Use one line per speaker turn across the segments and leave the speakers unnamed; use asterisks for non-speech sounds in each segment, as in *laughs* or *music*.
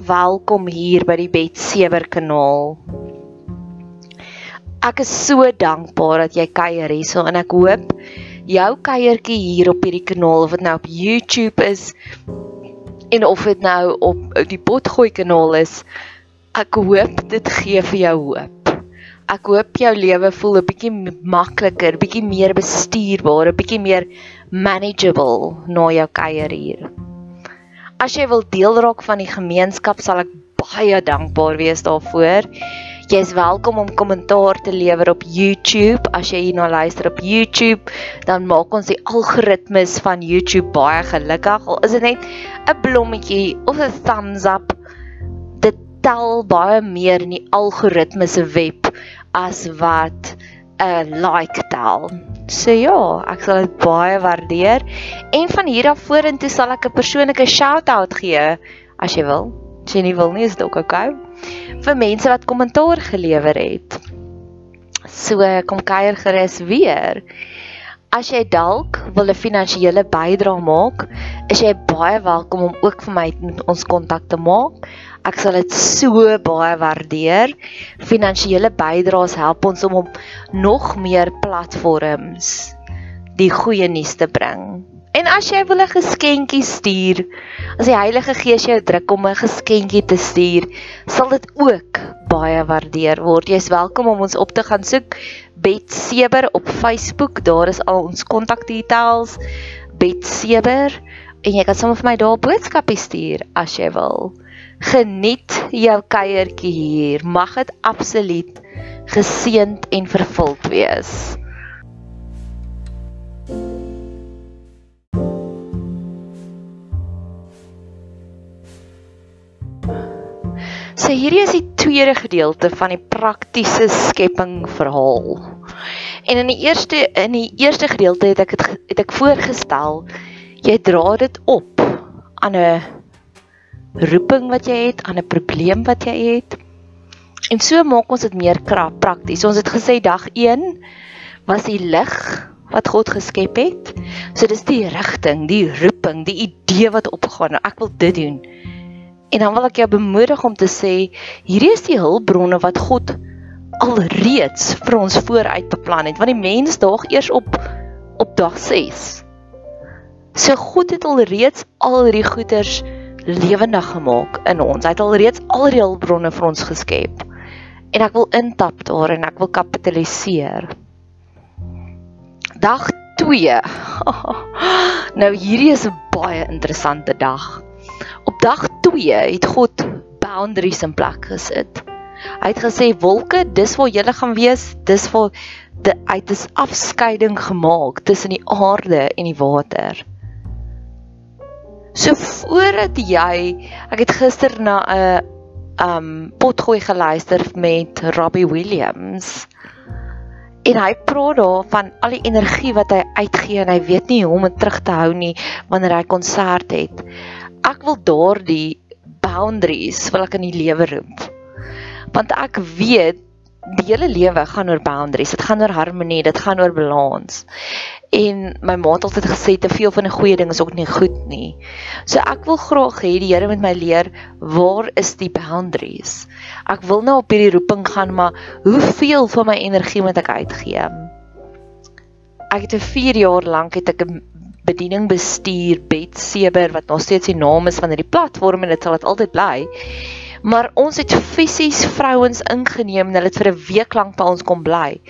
welkom hier by die Betsewer kanaal. Ek is so dankbaar dat jy kuier hierso en ek hoop jou kuiertjie hier op hierdie kanaal of dit nou op YouTube is en of dit nou op die Potgooi kanaal is, ek hoop dit gee vir jou hoop. Ek hoop jou lewe voel 'n bietjie makliker, bietjie meer bestuurbaar, 'n bietjie meer manageable na jou kuier hier. As jy wil deel raak van die gemeenskap, sal ek baie dankbaar wees daarvoor. Jy is welkom om kommentaar te lewer op YouTube. As jy hierna luister op YouTube, dan maak ons die algoritmes van YouTube baie gelukkig. Al is dit net 'n blommetjie of 'n thumbs up, dit tel baie meer in die algoritmes se web as wat 'n like tel. So ja, ek sal dit baie waardeer en van hier af vorentoe sal ek 'n persoonlike shout-out gee as jy wil. As jy nie wil nie, is dit ook oukei. Vir mense wat kommentaar gelewer het. So kom kuier gerus weer. As jy dalk wil 'n finansiële bydrae maak, is jy baie welkom om ook vir my met ons kontak te maak. Ek sal dit so baie waardeer. Finansiële bydraes help ons om op nog meer platforms die goeie nuus te bring. En as jy wil 'n geskenkie stuur, as die Heilige Gees jou druk om 'n geskenkie te stuur, sal dit ook baie waardeer word. Jy's welkom om ons op te gaan soek Bet Seber op Facebook. Daar is al ons kontakdetails. Bet Seber en jy kan sommer vir my daar boodskappe stuur as jy wil. Geniet jou kuiertjie hier. Mag dit absoluut geseënd en vervuld wees. So hierdie is die tweede gedeelte van die praktiese skepping verhaal. En in die eerste in die eerste gedeelte het ek het, het ek voorgestel jy dra dit op aan 'n roeping wat jy het, aan 'n probleem wat jy het. En so maak ons dit meer krap prakties. Ons het gesê dag 1 was die lig wat God geskep het. So dis die rigting, die roeping, die idee wat opgaan. Ek wil dit doen. En dan wil ek jou bemoedig om te sê hierdie is die hulpbronne wat God alreeds vir ons vooruit beplan het. Want die mens daag eers op op dag 6. So God het alreeds al hierdie goeders lewendig gemaak in ons. Hy het alreeds al die hulpbronne vir ons geskep. En ek wil intap daar en ek wil kapitaliseer. Dag 2. *laughs* nou hierdie is 'n baie interessante dag. Op dag 2 het God boundaries in plek gesit. Hy het gesê wolke, dis waar julle gaan wees, dis waar die uit is afskeiding gemaak tussen die aarde en die water. So voordat jy ek het gister na 'n um potgooi geluister met Robbie Williams. En hy praat daar van al die energie wat hy uitgee en hy weet nie hoe om dit terug te hou nie wanneer hy konsert het. Ek wil daardie boundaries wil ek in die lewe roep. Want ek weet die hele lewe gaan oor boundaries. Dit gaan oor harmonie, dit gaan oor balans en my ma het altyd gesê te veel van 'n goeie ding is ook nie goed nie. So ek wil graag hê die Here moet my leer waar is die boundaries. Ek wil nou op hierdie roeping gaan, maar hoeveel van my energie moet ek uitgee? Ek het 'n 4 jaar lank het ek 'n bediening bestuur, Bet Seber wat nog steeds die naam is van hierdie platform en dit sal dit altyd bly maar ons het fisies vrouens ingeneem en hulle het vir 'n week lank by ons kom bly.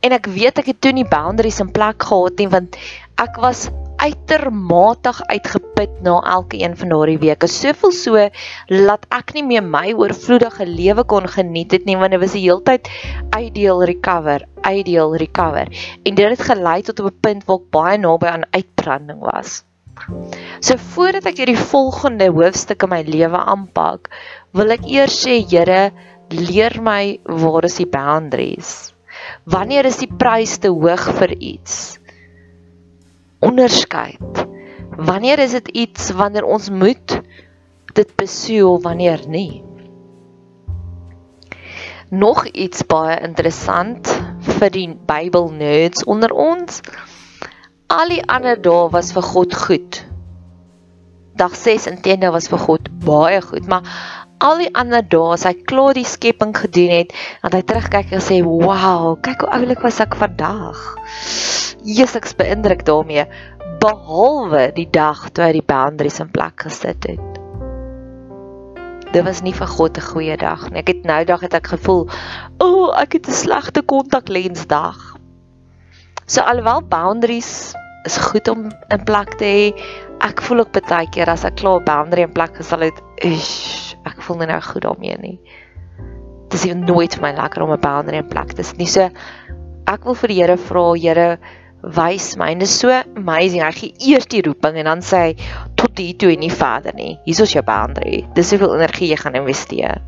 En ek weet ek het toe nie boundaries in plek gehad nie want ek was uitermate uitgeput na elke een van daardie weke. Soveel so laat ek nie meer my oorvloedige lewe kon geniet het nie want dit was die heeltyd ideal recover, ideal recover. En dit het gelei tot op 'n punt waar ek baie naby aan uitbranding was. So voordat ek hierdie volgende hoofstuk in my lewe aanpak, wil ek eers sê Here, leer my waar is die boundaries? Wanneer is die prys te hoog vir iets? Onderskeid. Wanneer is dit iets wanneer ons moet dit besoek wanneer nie? Nog iets baie interessant vir die Bybel nerds onder ons. Al die ander dae was vir God goed. Dag 6 intende was vir God baie goed, maar al die ander dae as hy klaar die skepping gedoen het, dat hy terugkyk en sê, "Wow, kyk hoe oulik was ek vandag." Jesus ek's beïndruk daarmee, behalwe die dag toe hy die boundaries in plek gesit het. Dit was nie vir God 'n goeie dag nie. Ek het nou dag het ek gevoel, "O, oh, ek het 'n slegte kontaklens dag." So alhoewel boundaries is goed om in plek te hê, ek voel ook baie keer as ek klaar boundary in plek gesal het, ish, ek voel nie nou goed daarmee nie. Dit is nooit vir my lekker om 'n boundary in plek te sit nie. So ek wil vir die Here vra, Here, wys my. En dit is so amazing. Hy gee eers die roeping en dan sê hy tot hier toe en nie verder nie. Hier is jou boundary. Dis hoeveel energie jy gaan investeer.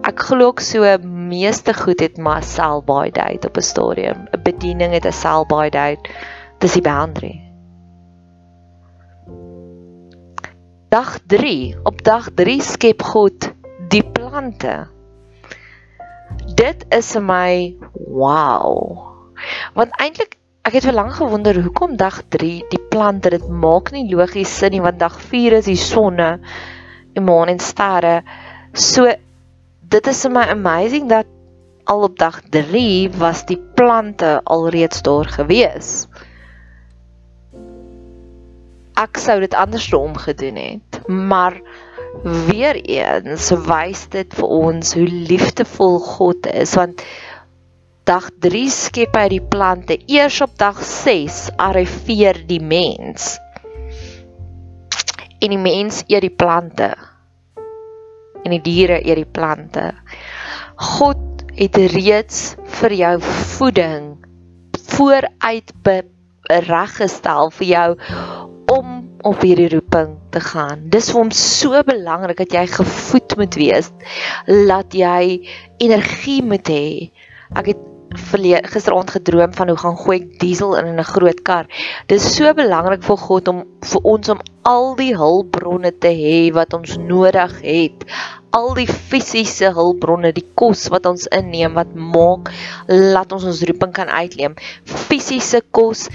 Ek glo ook so meeste goed het maar sell by date op 'n stadium. 'n Bediening het 'n sell by date. Dis die boundary. Dag 3. Op dag 3 skep God die plante. Dit is vir my wow. Want eintlik ek het vir lank gewonder hoekom dag 3 die plante dit maak nie logies sin nie want dag 4 is die sonne, die maan en sterre. So dit is vir my amazing dat al op dag 3 was die plante alreeds daar gewees. Ek sou dit andersom gedoen het, maar weer eens wys dit vir ons hoe liefdevol God is want dag 3 skep hy die plante. Eers op dag 6 arriveer die mens. En die mens eet die plante en die diere eet die plante. God het reeds vir jou voeding vooruit reggestel vir jou om op hierdie roeping te gaan. Dis vir hom so belangrik dat jy gevoed moet wees, dat jy energie moet hê. Ek het gisteraand gedroom van hoe gaan gooi ek diesel in 'n groot kar. Dis so belangrik vir God om vir ons om al die hulpbronne te hê wat ons nodig het. Al die fisiese hulpbronne, die kos wat ons inneem wat maak laat ons ons roeping kan uitleef. Fisiese kos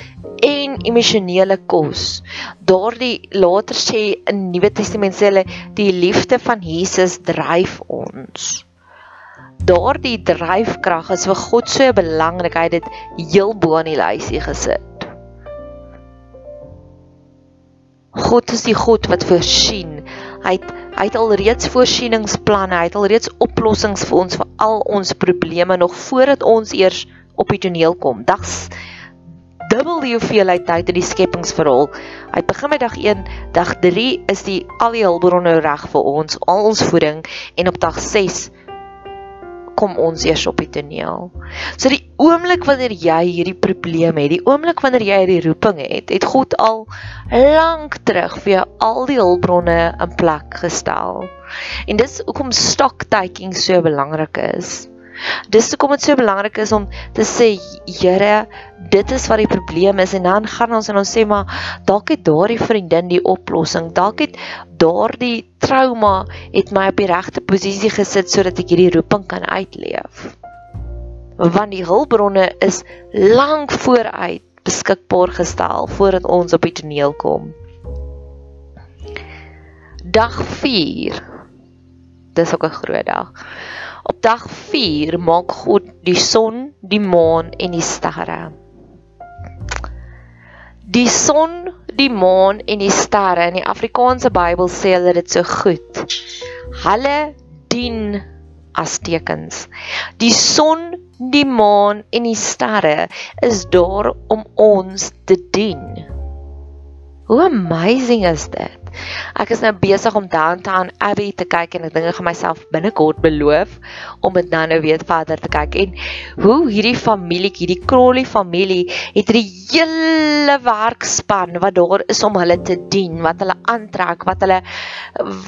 en emosionele kos. Daardie later sê in Nuwe Testament sê hulle die liefde van Jesus dryf ons daardie dryfkrag is vir God so belangrik hy het dit heel bo aan die lysie gesit. God is die God wat voorsien. Hy het hy het alreeds voorsieningsplanne, hy het alreeds oplossings vir ons vir al ons probleme nog voordat ons eers op die toneel kom. Dags dubbel die hoeveelheid tyd in die skepingsverhaal. Hy begin met dag 1, dag 3 is die al die hulpbronne reg vir ons, al ons voeding en op dag 6 kom ons eers op die toneel. So die oomblik wanneer jy hierdie probleem het, die oomblik wanneer jy hierdie roeping het, het God al lank terug vir jou al die hulpbronne in plek gestel. En dis hoekom stock taking so belangrik is. Dis hoekom dit so belangrik is om te sê, Here, dit is wat die probleem is en dan gaan ons en ons sê maar dalk het daardie vriendin die oplossing. Dalk het daardie trauma het my op die regte posisie gesit sodat ek hierdie roeping kan uitleef. Want die hulpbronne is lank vooruit beskikbaar gestel voordat ons op die toneel kom. Dag 4. Dis ook 'n groot dag. Op dag 4 maak God die son, die maan en die sterre. Die son, die maan en die sterre in die Afrikaanse Bybel sê hulle dit so goed. Hulle dien as tekens. Die son, die maan en die sterre is daar om ons te dien. Hoe amazing is dit? Ek is nou besig om Downtown Abbey te kyk en ek dink ek gaan myself binnekort beloof om dit nou nou weer verder te kyk en hoe hierdie familie, hierdie Crowley familie het 'n hele werkspan wat daar is om hulle te dien, wat hulle aantrek, wat hulle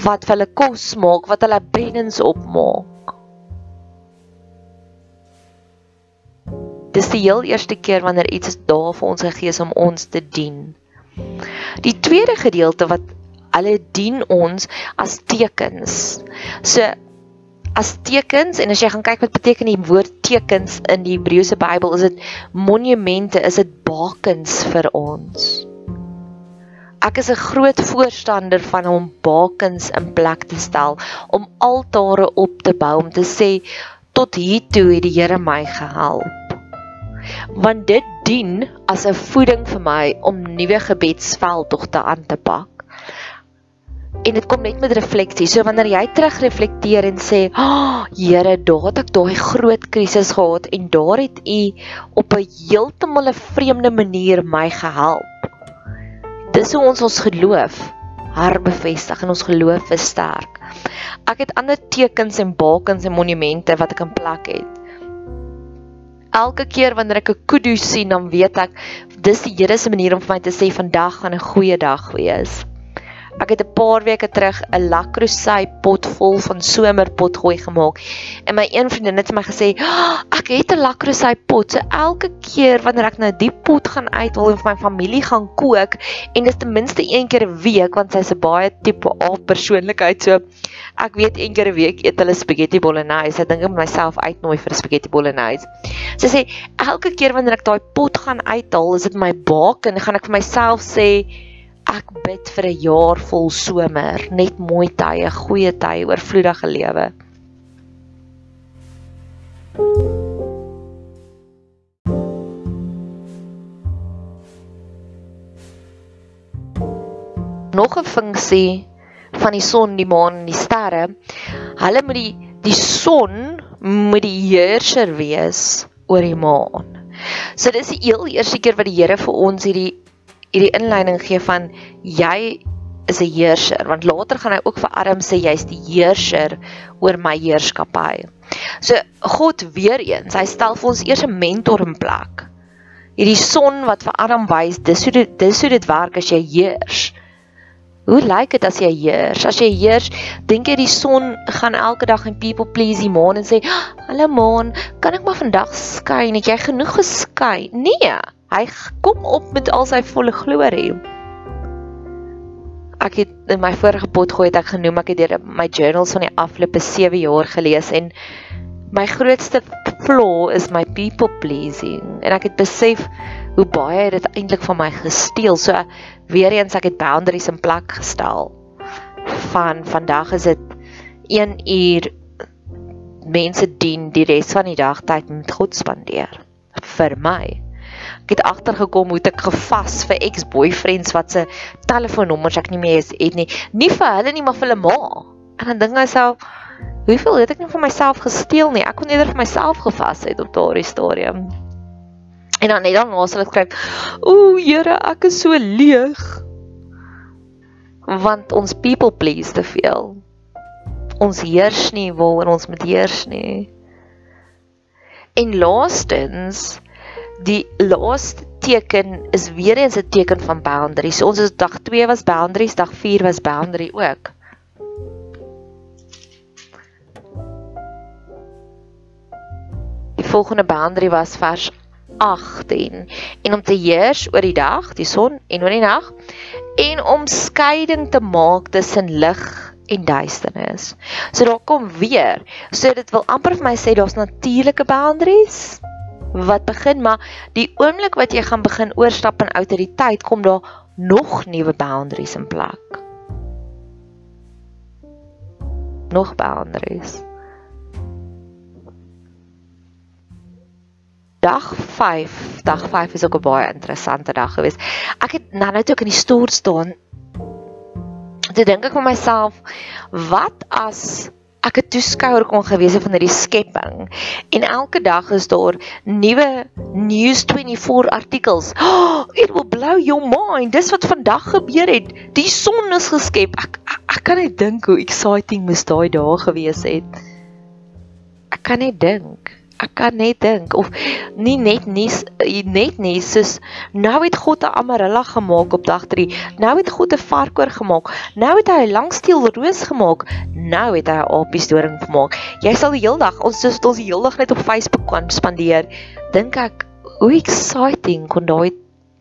wat vir hulle kos maak, wat hulle beddens opmaak. Dis die heel eerste keer wanneer iets daar vir ons gegee is om ons te dien. Die tweede gedeelte wat hulle dien ons as tekens. So as tekens en as jy gaan kyk wat beteken die woord tekens in die Hebreëse Bybel, is dit monumente, is dit bakens vir ons. Ek is 'n groot voorstander van om bakens in plek te stel, om altare op te bou om te sê tot hier toe het die Here my gehelp. Want dit dien as 'n voeding vir my om nuwe gebedsveldtogte aan te pak en dit kom net met refleksie. So wanneer jy terugreflekteer en sê, "Ag, oh, Here, daar het ek daai groot krisis gehad en daar het U op 'n heeltemal 'n vreemde manier my gehelp." Dis hoe ons ons geloof herbevestig en ons geloof versterk. Ek het ander tekens en bakens en monumente wat ek in plek het. Elke keer wanneer ek 'n kudu sien, dan weet ek dis die Here se manier om vir my te sê vandag gaan 'n goeie dag wees. Ek het 'n paar weke terug 'n lakrosei pot vol van somerpotgooi gemaak. En my een vriendin het vir my gesê, oh, "Ek het 'n lakrosei pot. So elke keer wanneer ek nou die pot gaan uithaal en vir my familie gaan kook en dit is ten minste een keer 'n week want sy's 'n baie tipe A persoonlikheid. So ek weet een keer 'n week eet hulle spaghetti bolognese. Ek dink ek moet myself uitnooi vir spaghetti bolognese. Sy sê elke keer wanneer ek daai pot gaan uithaal, is dit my baak en gaan ek vir myself sê Ek bid vir 'n jaar vol somer, net mooi tye, goeie tye, oorvloedige lewe. Nog 'n funksie van die son, die maan en die sterre. Hulle moet die die son moet die heerser wees oor die maan. So dis die heel eerste keer wat die Here vir ons hierdie hierdie inleiding gee van jy is 'n heerser want later gaan hy ook vir Adam sê jy's die heerser oor my heerskappy. So God weer eens, hy stel vir ons eers 'n mentor in plek. Hierdie son wat vir Adam wys, dis hoe dit dis hoe dit werk as jy heers. Hoe lyk dit as jy heers? As jy heers, dink jy die son gaan elke dag in people please die maan en sê, "Hallo maan, kan ek maar vandag skyn? Het jy genoeg geskyn?" Nee. Hy kom op met al sy volle glorie. Ek het in my vorige pot gooi het ek genoem ek het deur my journals van die afgelope 7 jaar gelees en my grootste flaw is my people pleasing en ek het besef hoe baie dit eintlik van my gesteel. So weer eens ek het boundaries in plek gestel. Van vandag is dit 1 uur mense dien die res van die dag tyd met God spandeer vir my. Ek het agtergekom hoe ek gevas vir ex-boyfriends wat se telefoonnommers ek nie meer het nie. Nie vir hulle nie, maar vir hulle ma. En dan dink ek self, hoeveel het ek nie vir myself gesteel nie? Ek kon eerder vir myself gevas het op daardie stadium. En dan net dan was hulle skryf, "Ooh, Here, ek is so leeg." Want ons people please te veel. Ons heers nie waar ons moet heers nie. En laastens Die laaste teken is weer eens 'n teken van boundaries. So ons is dag 2 was boundaries, dag 4 was boundary ook. Die volgende boundary was vers 18 en om te heers oor die dag, die son en oor die nag en om skeiding te maak tussen lig en duisternis. So daar kom weer. So dit wil amper vir my sê daar's natuurlike boundaries wat begin maar die oomblik wat jy gaan begin oorstap in outoriteit kom daar nog nuwe boundaries in plek. Nog boundaries. Dag 5, dag 5 is ook 'n baie interessante dag geweest. Ek het nou net ook in die stoel staan. Toe dink ek vir myself, wat as ek 'n toeskouer kon gewees het van hierdie skepping en elke dag is daar nuwe news 24 artikels. Oh, *gasps* it will blow your mind. Dis wat vandag gebeur het. Die son is geskep. Ek ek, ek kan net dink hoe exciting moes daai dae gewees het. Ek kan net dink ek kan net dink of nie net nie net nie soos nou het God 'n amarella gemaak op dag 3 nou het God 'n varkoor gemaak. Nou het hy 'n langsteel roos gemaak. Nou het hy 'n apies doring gemaak. Jy sal die hele dag ons soos ons die hele dag net op Facebook kan spandeer. Dink ek hoe exciting kon daai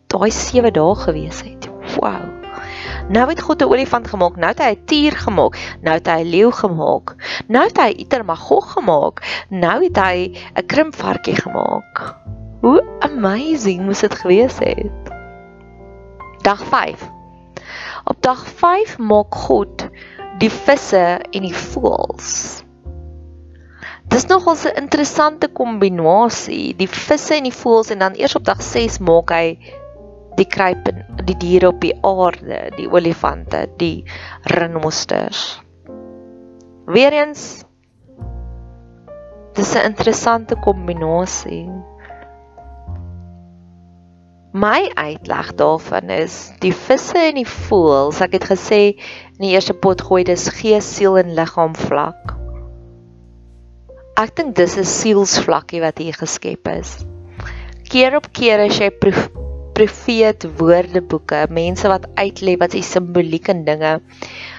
daai 7 dae gewees het. Wow Nou het God 'n olifant gemaak, nou het hy 'n tier gemaak, nou het hy 'n leeu gemaak. Nou het hy Itermagog gemaak. Nou het hy 'n krimpvarkie gemaak. Hoe amazing moes dit gewees het. Dag 5. Op dag 5 maak God die visse en die voëls. Dis nogal 'n interessante kombinasie, die visse en die voëls en dan eers op dag 6 maak hy die kruip die diere op die aarde, die olifante, die renosters. Weerens dis 'n interessante kombinasie. My uitleg daarvan is die visse en die voëls, ek het gesê in die eerste pot gooi dis gees, siel en liggaam vlak. Ek dink dis 'n sielsvlakkie wat hier geskep is. Keer op keer as jy profeet woordeboeke, mense wat uitlê wat se simboliek en dinge,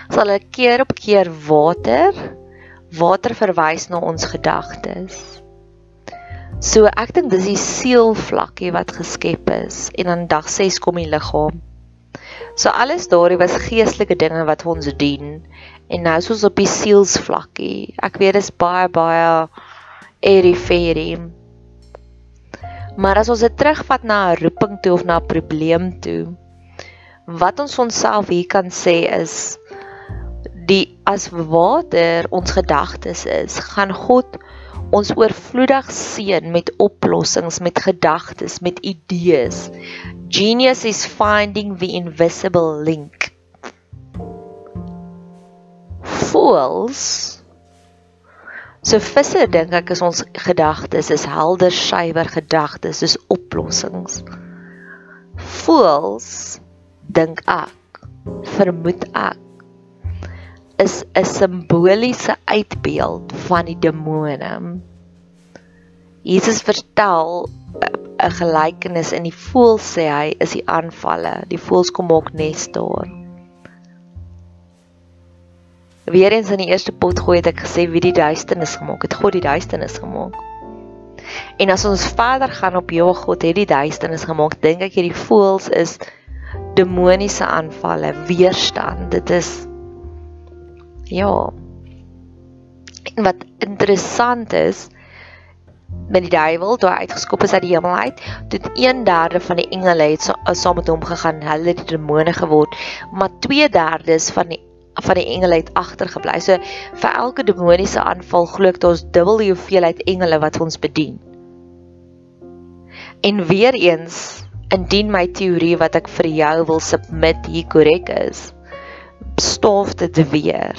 sal hulle keer op keer water water verwys na ons gedagtes. So ek dink dis die sielvlakkie wat geskep is en dan dag 6 kom die liggaam. So alles daardie was geestelike dinge wat ons dien En nou soos op die sielsvlakkie. Ek weet dit is baie baie airy fairy. Maar as ons dit terugvat na 'n roeping toe of na 'n probleem toe, wat ons onsself hier kan sê is die as water ons gedagtes is, gaan God ons oorvloedig seën met oplossings, met gedagtes, met idees. Genius is finding the invisible link voels so visse dink ek is ons gedagtes is helder suiwer gedagtes is oplossings. Voels dink ek vermoed ek is 'n simboliese uitbeeld van die demone. Jesus vertel 'n gelykenis in die voël sê hy is die aanvalle. Die voëls kom ook nes daar Weer eens in die eerste pot gooi het ek gesê wie die duisternis gemaak het. God die duisternis gemaak. En as ons verder gaan op jou God het die duisternis gemaak, dink ek hierdie voels is demoniese aanvalle, weerstand. Dit is ja. En wat interessant is met die duiwel toe hy uitgeskop is uit die hemel uit, toe 1/3 van die engele het saam met hom gegaan, hulle het demone geword, maar 2/3 van die van die engele het agtergebly. So vir elke demoniese aanval glo ek daar's dubbel die hoeveelheid engele wat ons bedien. En weer eens, indien my teorie wat ek vir jou wil submit hier korrek is, stof dit weer.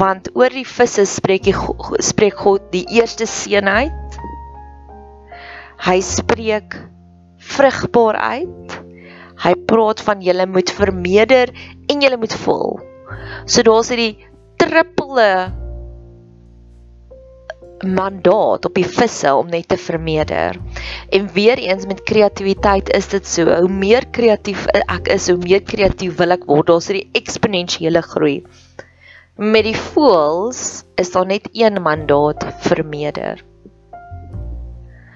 Want oor die visse spreek hy spreek God die eerste seën uit. Hy spreek vrugbaar uit. Hy praat van julle moet vermeerder en julle moet vol. So daar's hierdie triple mandaat op die visse om net te vermeerder. En weer eens met kreatiwiteit is dit so. Hoe meer kreatief ek is, hoe meer kreatief wil ek word. Daar's hierdie eksponensiële groei. Met die voels is daar net een mandaat vermeerder.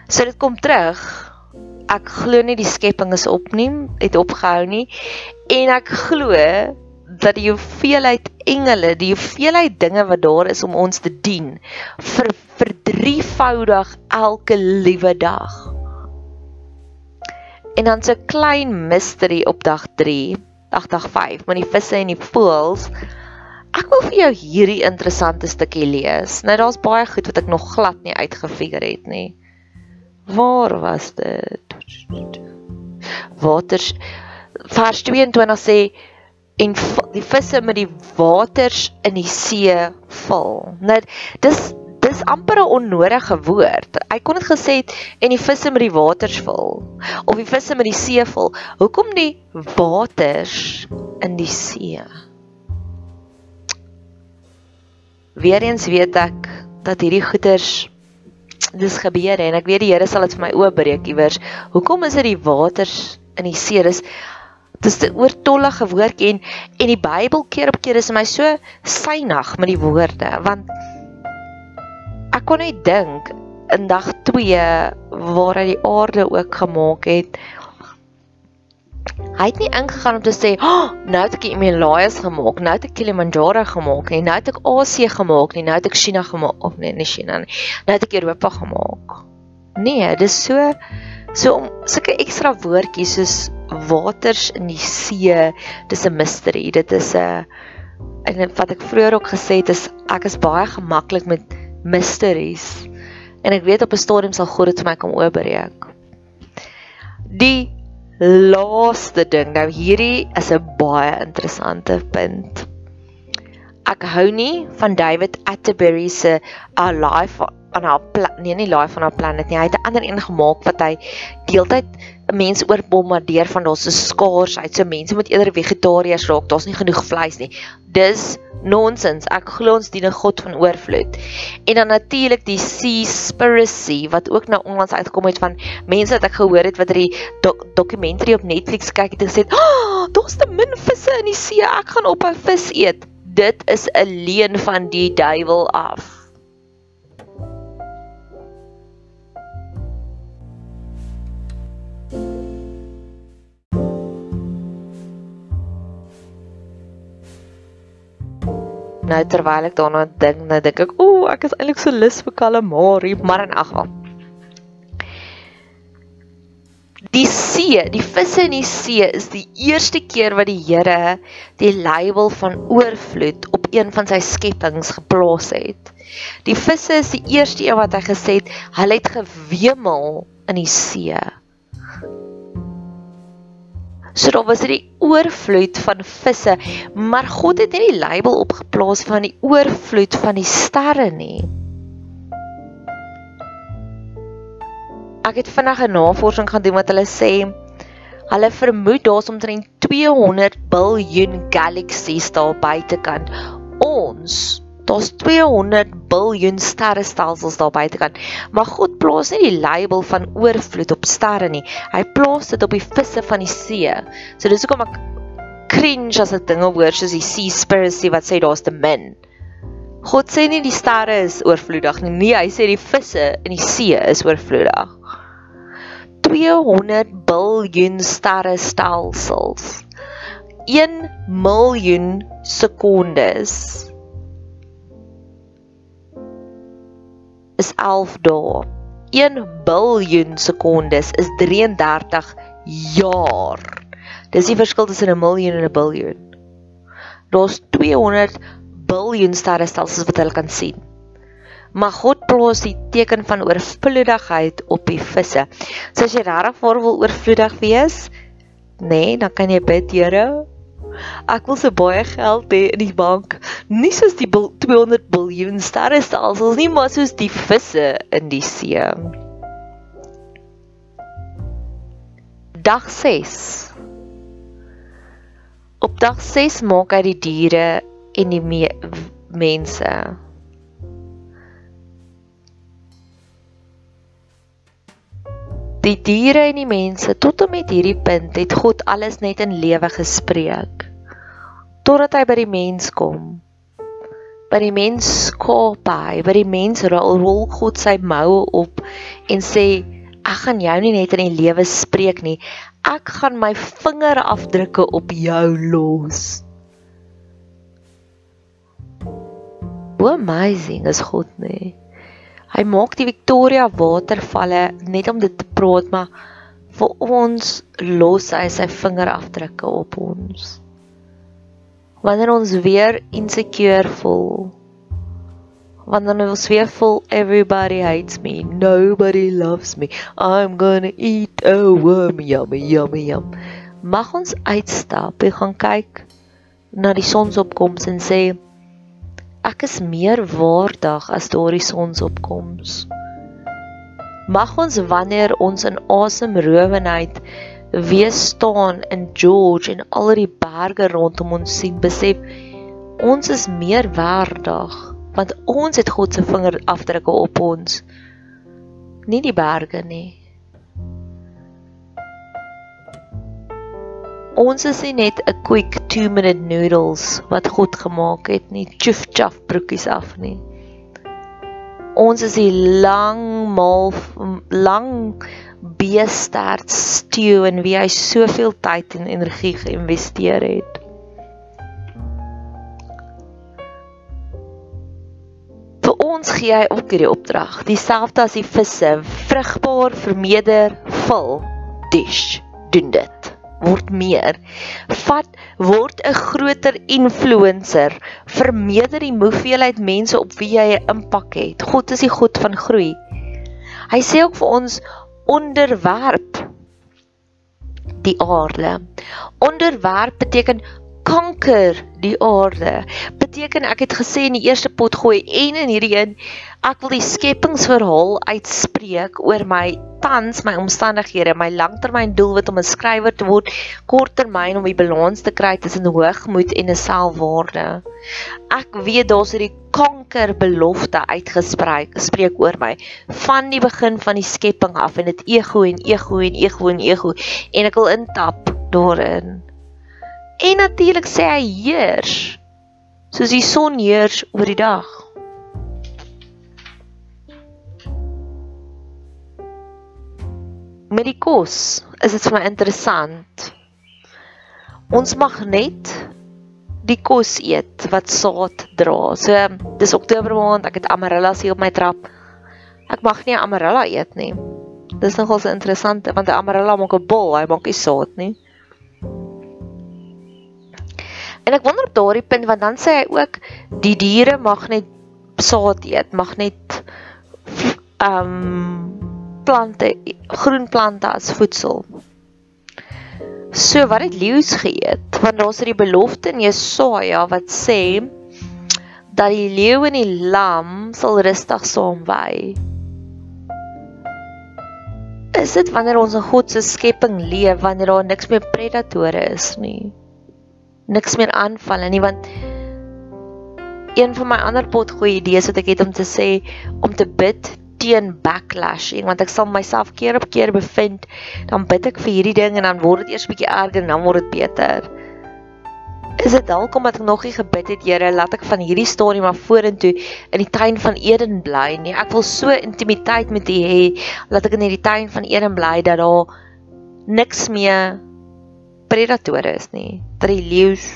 So dit kom terug ek glo nie die skepping is op nie, het opgehou nie en ek glo dat die hoeveelheid engele, die hoeveelheid dinge wat daar is om ons te dien vir vir drievoudig elke liewe dag. En dan 'n klein mystery op dag 3, dag dag 5, met die visse en die voëls. Ek wil vir jou hierdie interessante stukkie lees. Nou daar's baie goed wat ek nog glad nie uitgefigure het nie. Waar was dit? Waters vers 22 sê en die visse met die waters in die see vul. Nou dis dis amper 'n onnodige woord. Hy kon dit gesê het en die visse met die waters vul of die visse met die see vul. Hoekom die waters in die see? Weereens weet ek dat hierdie goeters dis gebeur en ek weet die Here sal dit vir my oopbreek iewers. Hoekom is dit die waters in die see? Dis dis 'n oortollige woord en en die Bybel keer op keer is my so synig met die woorde want ek kon net dink in dag 2 waar hy die aarde ook gemaak het Hy het nie ingegaan om te sê, "Oh, nou het ek die Himalayas gemaak, nou het ek Kilimanjaro gemaak en nou het ek Asië gemaak, nie, nou het ek China gemaak of nee, nie China nie. Nou het ek Europa gemaak." Nee, dis so so om sulke ekstra woordjies soos waters in die see, dis 'n mystery. Dit is 'n en wat ek vroeër ook gesê het is ek is baie gemaklik met mysteries. En ek weet op 'n stadium sal God dit vir my kom oopbreek. Die laaste ding, nou hierdie is 'n baie interessante punt. Ek hou nie van David Attenborough se A Life on our planet, nee nie Life on our planet nie. Hy het 'n ander een gemaak wat hy deeltyd mense oorbombardeer van daar's 'n skaarsheid. So mense moet eerder vegetariërs raak. Daar's nie genoeg vleis nie. Dis nonsens. Ek glo ons dien 'n God van oorvloed. En dan natuurlik die Seaspiracy wat ook nou onlangs uitgekom het van mense wat ek gehoor het wat hierdie dok dokumentary op Netflix kyk het en gesê, "Ag, oh, daar's te min visse in die see. Ek gaan op 'n vis eet." Dit is 'n leuen van die duiwel af. Nou terwyl ek daarna dink, nou dink ek, "O, ek is eintlik so lus vir calamari," maar in elk geval. Die see, die visse in die see is die eerste keer wat die Here die label van oorvloed op een van sy skepings geplaas het. Die visse is die eerste een wat hy gesê het, hulle het gewemel in die see. So daar was hierdie oorvloed van visse, maar God het nie die label opgeplaas van die oorvloed van die sterre nie. Ek het vinnig 'n navorsing gaan doen wat hulle sê hulle vermoed daar's omtrent 200 biljoen galaksies daar buitekant. Ons Daar's 200 biljoen sterrestelsels daar buitekant. Maar God plaas nie die label van oorvloed op sterre nie. Hy plaas dit op die visse van die see. So dis hoekom ek cringe as ek dinge hoor soos die seaspiracy wat sê daar's te min. God sê nie die sterre is oorvloedig nie. Nee, hy sê die visse in die see is oorvloedig. 200 biljoen sterrestelsels. 1 miljoen sekondes is 11 dae. 1 biljoen sekondes is 33 jaar. Dis die verskil tussen 'n miljoen en 'n biljoen. Daar's 200 biljoen sterrestelsels wat hulle kan sien. Maar God plaas die teken van oorvloedigheid op die visse. So as jy regtig wil oorvloedig wees, nê, nee, dan kan jy bid, Here, Ek wil so baie geld hê in die bank, nie soos die 200 miljard sterrestelsels nie, maar soos die visse in die see. Dag 6. Op dag 6 maak hy die diere en die me mense. Die diere en die mense tot en met hierdie punt het God alles net in lewe gespreek. Totdat hy by die mens kom. By die mens skaap hy, by die mens rol, God sy moue op en sê ek gaan jou nie net in die lewe spreek nie. Ek gaan my vingerafdrukke op jou los. Hoe amazing is God nie? Hy maak die Victoria watervalle net om dit te praat, maar vir ons los hy sy vingerafdrukke op ons. Wanneer ons weer insecure voel, wanneer ons weer voel everybody hates me, nobody loves me, I'm going to eat a worm, yummy yummy yum. Mag ons uitstap en gaan kyk na die sonsopkoms en sê Ek is meer waardig as daardie sonsopkoms. Mag ons wanneer ons in asemrowenheid wees staan in George en al die berge rondom ons sien, besef ons is meer waardig want ons het God se vingerafdrukke op ons. Nie die berge nie. Ons is nie net 'n quick 2 minute noodles wat God gemaak het nie, chuf chaf broekies af nie. Ons is die lang mal lang beestert stew en wie hy soveel tyd en energie geïnvesteer het. Vir ons gee hy ook hierdie opdrag, dieselfde as die visse, vrugbaar, vermeerder, vul, dish, doen dit word meer. Vat word 'n groter influencer. Vermeerder die hoeveelheid mense op wie jy 'n impak het. God is die God van groei. Hy sê ook vir ons onderwerp die aarde. Onderwerp beteken kanker die aarde. Beteken ek het gesê in die eerste pot gooi en in hierdie een ek wil die skepingsverhaal uitspreek oor my tans my omstandighede, my langtermyn doelwit om 'n skrywer te word, korttermyn om die balans te kry tussen hoogmoed en 'n selfwaarde. Ek weet daar's hierdie kanker belofte uitgespreek, spreek oor my van die begin van die skepping af en dit ego en ego en ego en ego en ek wil intap daarin. En natuurlik sê hy heers soos die son heers oor die dag. Met die kos is dit vir my interessant. Ons mag net die kos eet wat saad dra. So dis Oktober maand, ek het amarellas hier op my trap. Ek mag nie amarella eet nie. Dis nogal so interessant want 'n amarella maak 'n bol, hy maak nie saad nie. En ek wonder op daardie punt want dan sê hy ook die diere mag net saad eet, mag net ehm um, plante, groen plante as voedsel. So wat het leeu's geëet? Want daar's hierdie belofte in Jesaja wat sê dat die leeu en die lam sal rustig saam wy. Is dit wanneer ons in God se skepping leef wanneer daar niks meer predatore is nie? Niks meer aanval nie want een van my ander potgoeie idees wat ek het om te sê om te bid teen backlashing want ek sal myself keer op keer bevind dan bid ek vir hierdie ding en dan word dit eers bietjie erger en dan word dit beter. Is dit dalk omdat ek nog nie gebid het Here laat ek van hierdie stadium af vorentoe in die tuin van Eden bly nie. Ek wil so intimiteit met U hê laat ek in hierdie tuin van Eden bly dat daar niks meer predatore is nie. Dat die leeu's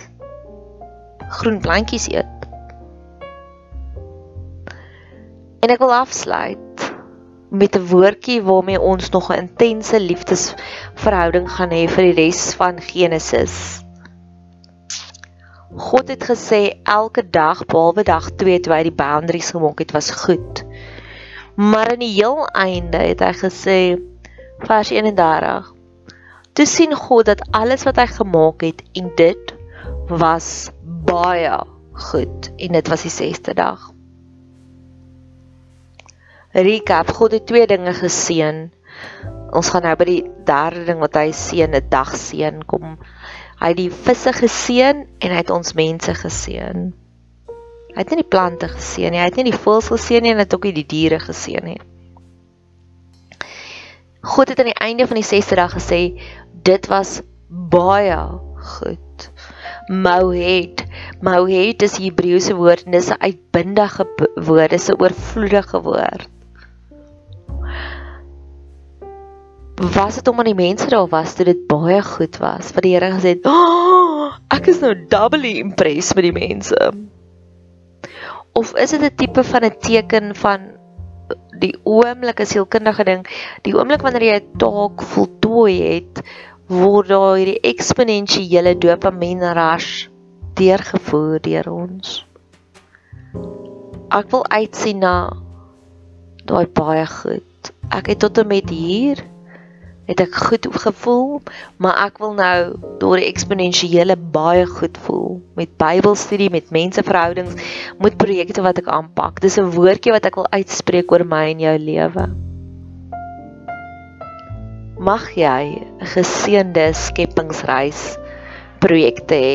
groen plantjies eet. En ek wil afsluit met 'n woordjie waarmee ons nog 'n intense liefdesverhouding gaan hê vir die res van Genesis. God het gesê elke dag behalwe dag 2 toe hy die boundaries gemaak het was goed. Maar aan die heel einde het hy gesê vers 31 Toe sien God dat alles wat hy gemaak het en dit was baie goed en dit was die 6ste dag. Recap, God het twee dinge geseën. Ons gaan nou by die derde ding wat hy seën, 'n dag seën kom. Hy het die visse geseën en hy het ons mense geseën. Hy het nie die plante geseën nie, hy het nie die voëls geseën nie en hy het ook nie die diere geseën nie. God het aan die einde van die 6ste dag gesê, dit was baie goed. Mohed. Mohed is Hebreëse woord en dis 'n uitbundige woord, dis 'n oorvloedige woord. Was dit om aan die mense daar was toe dit baie goed was? Wat die Here gesê het, oh, "Ek is nou doubly impressed met die mense." Of is dit 'n tipe van 'n teken van die oomblik as sielkundige ding, die oomblik wanneer jy 'n taak voltooi het, word daar hierdie eksponensiële dopamien rush deurgevoer deur ons. Ek wil uitsien na daai baie goed. Ek het tot en met hier het ek goed gevoel, maar ek wil nou deur die eksponensiële baie goed voel met Bybelstudie, met menseverhoudings, met projekte wat ek aanpak. Dis 'n woordjie wat ek wil uitspreek oor my en jou lewe mag jy 'n geseënde skepingsreis projekte hê.